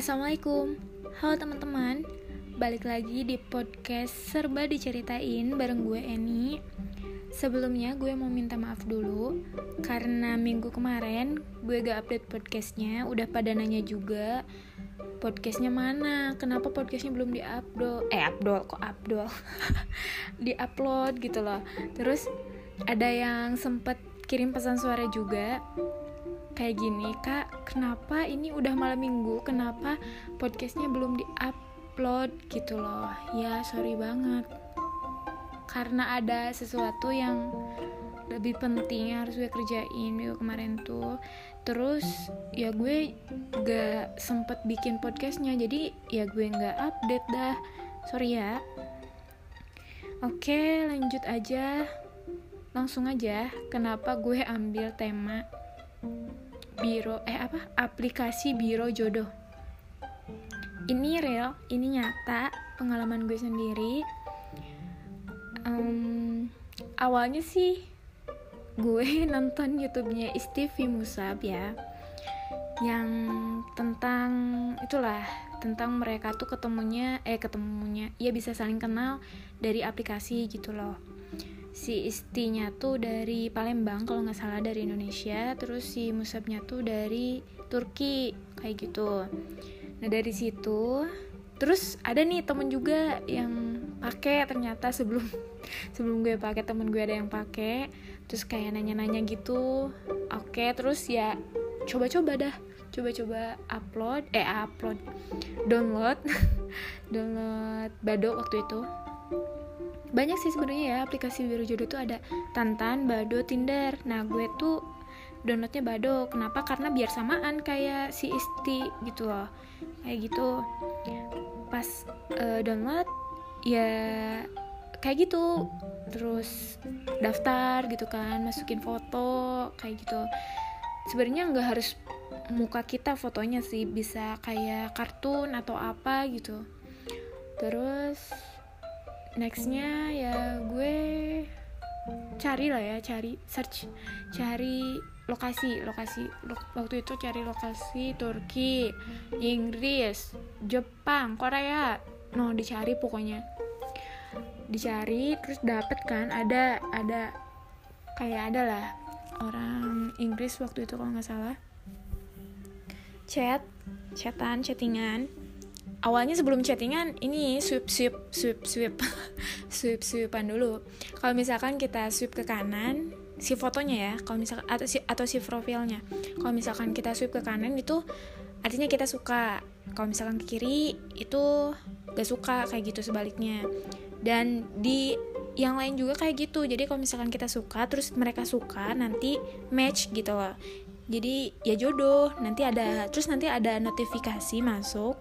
Assalamualaikum Halo teman-teman Balik lagi di podcast Serba Diceritain bareng gue Eni Sebelumnya gue mau minta maaf dulu Karena minggu kemarin gue gak update podcastnya Udah pada nanya juga Podcastnya mana? Kenapa podcastnya belum di-upload? Eh upload, kok upload? di-upload gitu loh Terus ada yang sempet kirim pesan suara juga kayak gini kak kenapa ini udah malam minggu? Kenapa podcastnya belum di upload gitu loh. Ya sorry banget. Karena ada sesuatu yang lebih penting yang harus gue kerjain minggu kemarin tuh. Terus ya gue gak sempet bikin podcastnya jadi ya gue gak update dah. Sorry ya. Oke lanjut aja. Langsung aja kenapa gue ambil tema biro eh apa? Aplikasi biro jodoh. Ini real ini nyata pengalaman gue sendiri. Um, awalnya sih gue nonton YouTube-nya Istivi Musab ya yang tentang itulah tentang mereka tuh ketemunya eh ketemunya ya bisa saling kenal dari aplikasi gitu loh si istinya tuh dari Palembang kalau nggak salah dari Indonesia. Terus si Musabnya tuh dari Turki kayak gitu. Nah dari situ terus ada nih temen juga yang pakai ternyata sebelum sebelum gue pakai temen gue ada yang pakai terus kayak nanya-nanya gitu. Oke terus ya coba-coba dah. Coba-coba upload eh upload download. Download Bado waktu itu banyak sih sebenarnya ya aplikasi Biro Jodoh tuh ada Tantan, Bado, Tinder. Nah gue tuh downloadnya Bado. Kenapa? Karena biar samaan kayak si Isti gitu loh. Kayak gitu. Pas uh, download ya kayak gitu. Terus daftar gitu kan, masukin foto kayak gitu. Sebenarnya nggak harus muka kita fotonya sih, bisa kayak kartun atau apa gitu. Terus nextnya ya gue cari lah ya cari search cari lokasi lokasi waktu itu cari lokasi Turki Inggris Jepang Korea. No dicari pokoknya. Dicari terus dapet kan ada ada kayak ada lah orang Inggris waktu itu kalau nggak salah. Chat chatan chattingan awalnya sebelum chattingan ini swipe swipe swipe swipe. Swipe swipean dulu. Kalau misalkan kita swipe ke kanan si fotonya ya kalau misalkan atau si atau si profilnya. Kalau misalkan kita swipe ke kanan itu artinya kita suka. Kalau misalkan ke kiri itu gak suka kayak gitu sebaliknya. Dan di yang lain juga kayak gitu. Jadi kalau misalkan kita suka terus mereka suka nanti match gitu loh. Jadi ya jodoh. Nanti ada terus nanti ada notifikasi masuk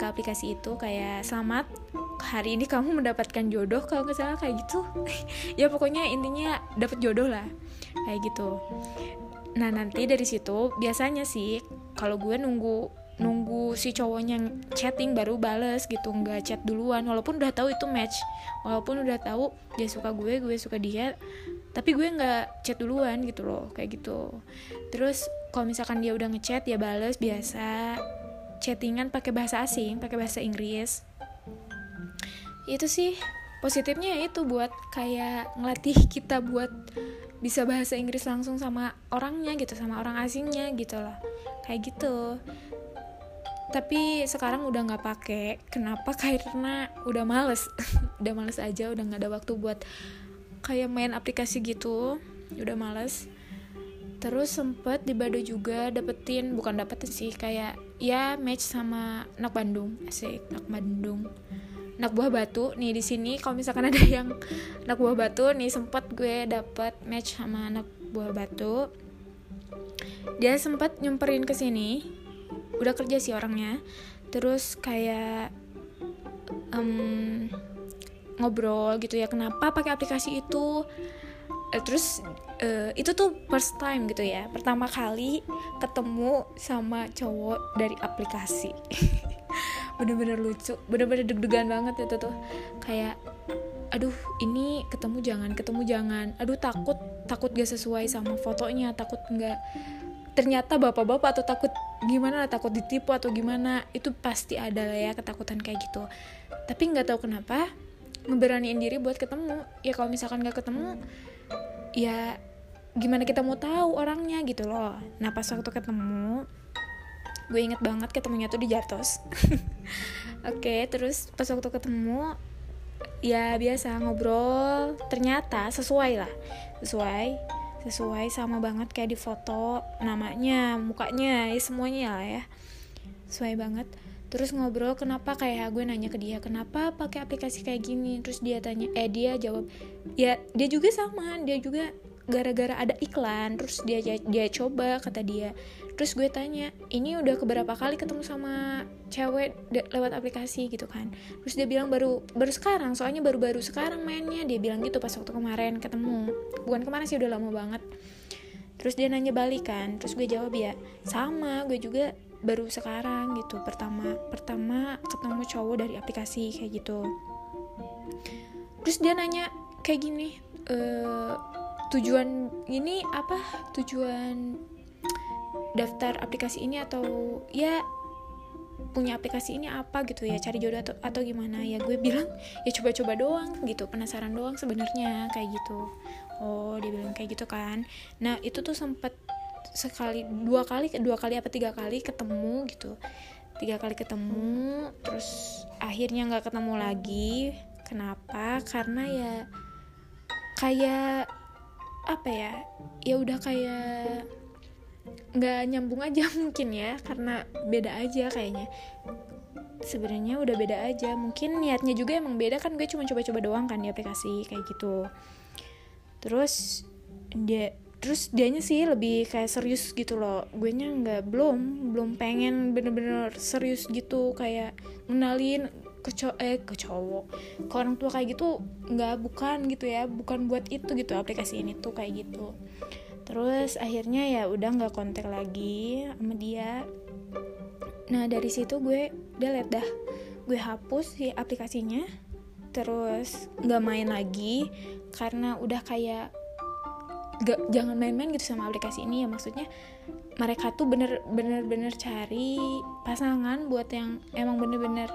ke aplikasi itu kayak selamat hari ini kamu mendapatkan jodoh kalau nggak salah kayak gitu. Ya pokoknya intinya dapat jodoh lah kayak gitu. Nah nanti dari situ biasanya sih kalau gue nunggu nunggu si cowoknya chatting baru bales gitu nggak chat duluan walaupun udah tahu itu match walaupun udah tahu dia suka gue gue suka dia tapi gue nggak chat duluan gitu loh kayak gitu. Terus kalau misalkan dia udah ngechat ya bales biasa chattingan pakai bahasa asing, pakai bahasa Inggris. Itu sih positifnya ya itu buat kayak ngelatih kita buat bisa bahasa Inggris langsung sama orangnya gitu, sama orang asingnya gitu loh. Kayak gitu. Tapi sekarang udah nggak pakai. Kenapa? Karena udah males. udah males aja, udah nggak ada waktu buat kayak main aplikasi gitu. Udah males terus sempet di Bado juga dapetin bukan dapetin sih kayak ya match sama anak Bandung. Asik anak Bandung. Anak buah batu nih di sini kalau misalkan ada yang anak buah batu nih sempet gue dapet match sama anak buah batu. Dia sempet nyemperin ke sini udah kerja sih orangnya. Terus kayak um, ngobrol gitu ya kenapa pakai aplikasi itu uh, terus uh, itu tuh first time gitu ya. Pertama kali ketemu sama cowok dari aplikasi. Bener-bener lucu bener-bener deg-degan banget itu tuh. Kayak aduh ini ketemu jangan ketemu jangan. Aduh takut takut gak sesuai sama fotonya takut nggak ternyata bapak-bapak atau takut gimana takut ditipu atau gimana itu pasti ada lah ya ketakutan kayak gitu. Tapi nggak tahu kenapa ngeberaniin diri buat ketemu. Ya kalau misalkan nggak ketemu ya gimana kita mau tahu orangnya gitu loh. Nah pas waktu ketemu gue inget banget ketemunya tuh di Jartos. Oke okay, terus pas waktu ketemu ya biasa ngobrol. Ternyata sesuai lah. Sesuai sesuai sama banget kayak di foto namanya mukanya ya semuanya lah ya. Sesuai banget terus ngobrol kenapa? Kayak gue nanya ke dia kenapa pakai aplikasi kayak gini? Terus dia tanya eh dia jawab ya dia juga sama dia juga gara-gara ada iklan. Terus dia dia coba kata dia. Terus gue tanya ini udah keberapa kali ketemu sama cewek lewat aplikasi? Gitu kan. Terus dia bilang baru baru sekarang soalnya baru-baru sekarang mainnya. Dia bilang gitu pas waktu kemarin ketemu. Bukan kemarin sih udah lama banget. Terus dia nanya balik kan. Terus gue jawab ya sama gue juga baru sekarang gitu. Pertama pertama ketemu cowok dari aplikasi kayak gitu. Terus dia nanya kayak gini e, tujuan ini apa? Tujuan daftar aplikasi ini atau ya punya aplikasi ini apa? Gitu ya cari jodoh atau atau gimana. Ya gue bilang ya coba-coba doang gitu. Penasaran doang sebenarnya kayak gitu. Oh dia bilang kayak gitu kan. Nah itu tuh sempet sekali dua kali dua kali apa tiga kali ketemu gitu. Tiga kali ketemu terus akhirnya nggak ketemu lagi. Kenapa? Karena ya kayak apa ya? Ya udah kayak nggak nyambung aja mungkin ya karena beda aja kayaknya. Sebenarnya udah beda aja mungkin niatnya juga emang beda kan gue cuma coba-coba doang kan di aplikasi kayak gitu. Terus dia terus dianya sih lebih kayak serius gitu loh. Gue nya nggak belum belum pengen bener-bener serius gitu kayak ngenalin ke cowok eh ke cowok ke orang tua kayak gitu nggak bukan gitu ya bukan buat itu gitu aplikasi ini tuh kayak gitu. Terus akhirnya ya udah nggak kontak lagi sama dia. Nah dari situ gue delete dah gue hapus si aplikasinya terus nggak main lagi karena udah kayak gak, jangan main-main gitu sama aplikasi ini ya maksudnya mereka tuh bener-bener bener cari pasangan buat yang emang bener-bener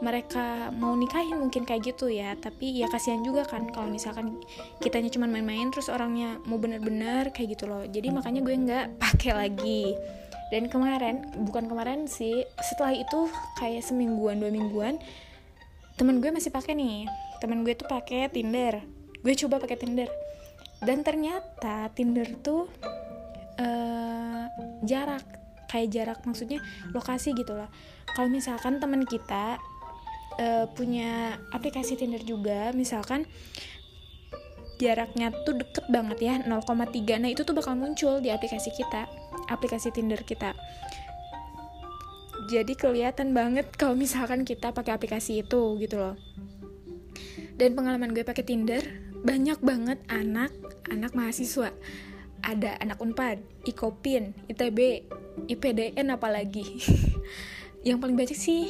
mereka mau nikahin mungkin kayak gitu ya. Tapi ya kasihan juga kan kalau misalkan kitanya cuma main-main terus orangnya mau bener-bener kayak gitu loh. Jadi makanya gue nggak pakai lagi. Dan kemarin bukan kemarin sih setelah itu kayak semingguan dua mingguan temen gue masih pakai nih. Temen gue tuh pakai Tinder. Gue coba pakai Tinder dan ternyata Tinder tuh uh, jarak kayak jarak maksudnya lokasi gitu loh. Kalau misalkan teman kita uh, punya aplikasi Tinder juga misalkan jaraknya tuh deket banget ya 0,3 nah itu tuh bakal muncul di aplikasi kita aplikasi Tinder kita. Jadi kelihatan banget kalau misalkan kita pakai aplikasi itu gitu loh. Dan pengalaman gue pakai Tinder banyak banget anak anak mahasiswa. Ada anak Unpad, Ikopin, ITB, IPDN apalagi. Yang paling banyak sih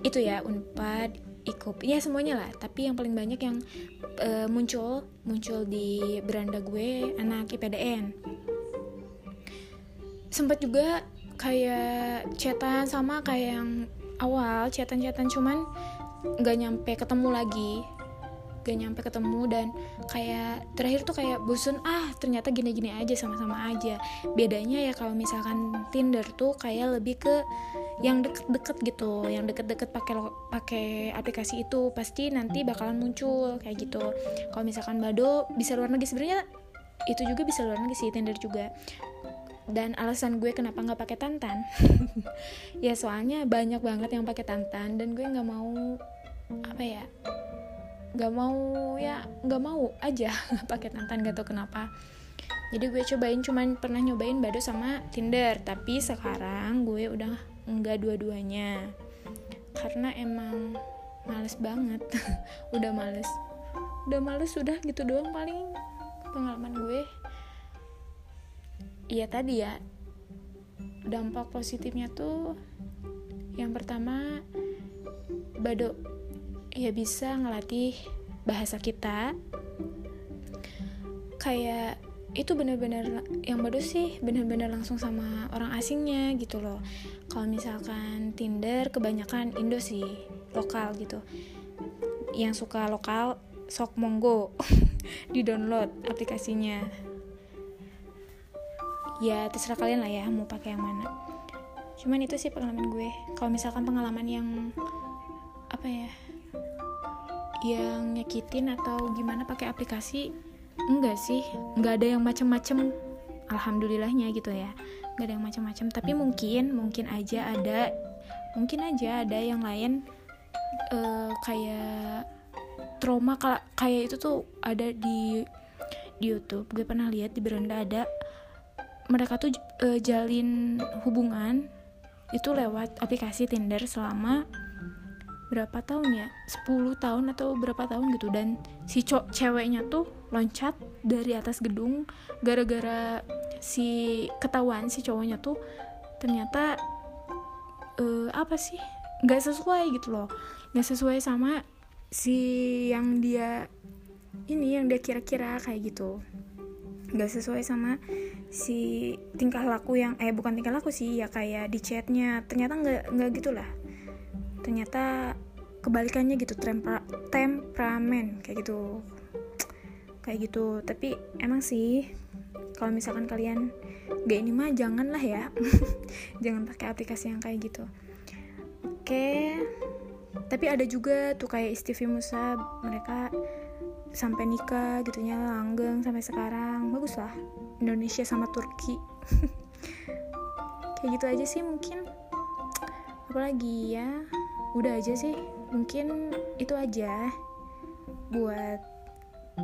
itu ya unpad ikop ya semuanya lah. Tapi yang paling banyak yang uh, muncul muncul di beranda gue anak IPDN sempat juga kayak chatan sama kayak yang awal chatan-chatan cuman nggak nyampe ketemu lagi gak nyampe ketemu dan kayak terakhir tuh kayak bosun ah ternyata gini-gini aja sama-sama aja. Bedanya ya kalau misalkan Tinder tuh kayak lebih ke yang deket-deket gitu yang deket-deket pakai pakai aplikasi itu pasti nanti bakalan muncul kayak gitu. Kalau misalkan Bado bisa luar negeri sebenarnya itu juga bisa luar negeri sih Tinder juga. Dan alasan gue kenapa nggak pakai tantan ya soalnya banyak banget yang pakai tantan dan gue nggak mau apa ya nggak mau ya nggak mau aja pakai tantan gak tau kenapa. Jadi gue cobain cuman pernah nyobain Bado sama Tinder. Tapi sekarang gue udah nggak dua-duanya. Karena emang males banget. Udah males udah males sudah gitu doang paling pengalaman gue. Iya tadi ya dampak positifnya tuh yang pertama Bado ya bisa ngelatih bahasa kita. Kayak itu bener-bener yang baru sih bener-bener langsung sama orang asingnya gitu loh. Kalau misalkan Tinder kebanyakan Indo sih lokal gitu. Yang suka lokal sok monggo di download aplikasinya. Ya terserah kalian lah ya mau pakai yang mana. Cuman itu sih pengalaman gue. Kalau misalkan pengalaman yang apa ya yang nyakitin atau gimana pakai aplikasi? Enggak sih enggak ada yang macem-macem. Alhamdulillahnya gitu ya enggak ada yang macem-macem. Tapi mungkin mungkin aja ada mungkin aja ada yang lain uh, kayak trauma kayak itu tuh ada di di YouTube. Gue pernah lihat di beranda ada mereka tuh uh, jalin hubungan itu lewat aplikasi Tinder selama berapa tahun ya? 10 tahun atau berapa tahun gitu. Dan si cowok ceweknya tuh loncat dari atas gedung gara-gara si ketahuan si cowoknya tuh ternyata uh, apa sih? Nggak sesuai gitu loh. Nggak sesuai sama si yang dia ini yang dia kira-kira kayak gitu. Nggak sesuai sama si tingkah laku yang eh bukan tingkah laku sih ya kayak di chatnya. Ternyata nggak nggak gitulah ternyata kebalikannya gitu tempera temperamen kayak gitu. Kayak gitu tapi emang sih kalau misalkan kalian gak ini mah jangan lah ya. Jangan pakai aplikasi yang kayak gitu. Oke tapi ada juga tuh kayak Istifi Musa mereka sampai nikah gitunya langgeng sampai sekarang. Bagus lah Indonesia sama Turki. Kayak gitu aja sih mungkin. Apalagi ya udah aja sih mungkin itu aja buat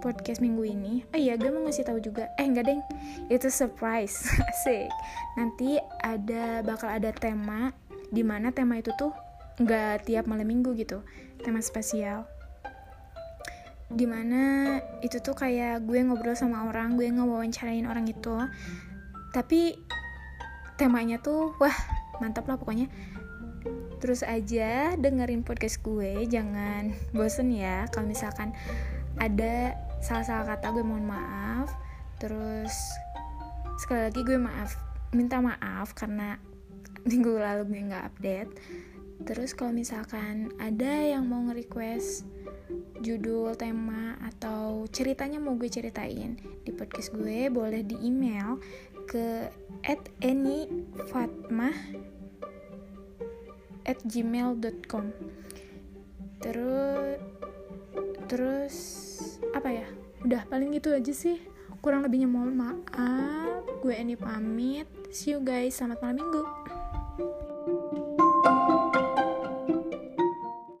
podcast minggu ini. Oh iya gue mau ngasih tahu juga. Eh enggak deng. Itu surprise. Asik. Nanti ada bakal ada tema di mana tema itu tuh nggak tiap malam minggu gitu. Tema spesial. Di mana itu tuh kayak gue ngobrol sama orang gue ngewawancarain orang itu tapi temanya tuh wah mantap lah pokoknya terus aja dengerin podcast gue. Jangan bosen ya kalau misalkan ada salah-salah kata gue mohon maaf. Terus sekali lagi gue maaf minta maaf karena minggu lalu gue nggak update. Terus kalau misalkan ada yang mau nge-request judul tema atau ceritanya mau gue ceritain di podcast gue boleh di email ke at anyfatmah at gmail.com terus terus apa ya? Udah paling gitu aja sih. Kurang lebihnya mohon maaf. Gue ini pamit. See you guys. Selamat malam minggu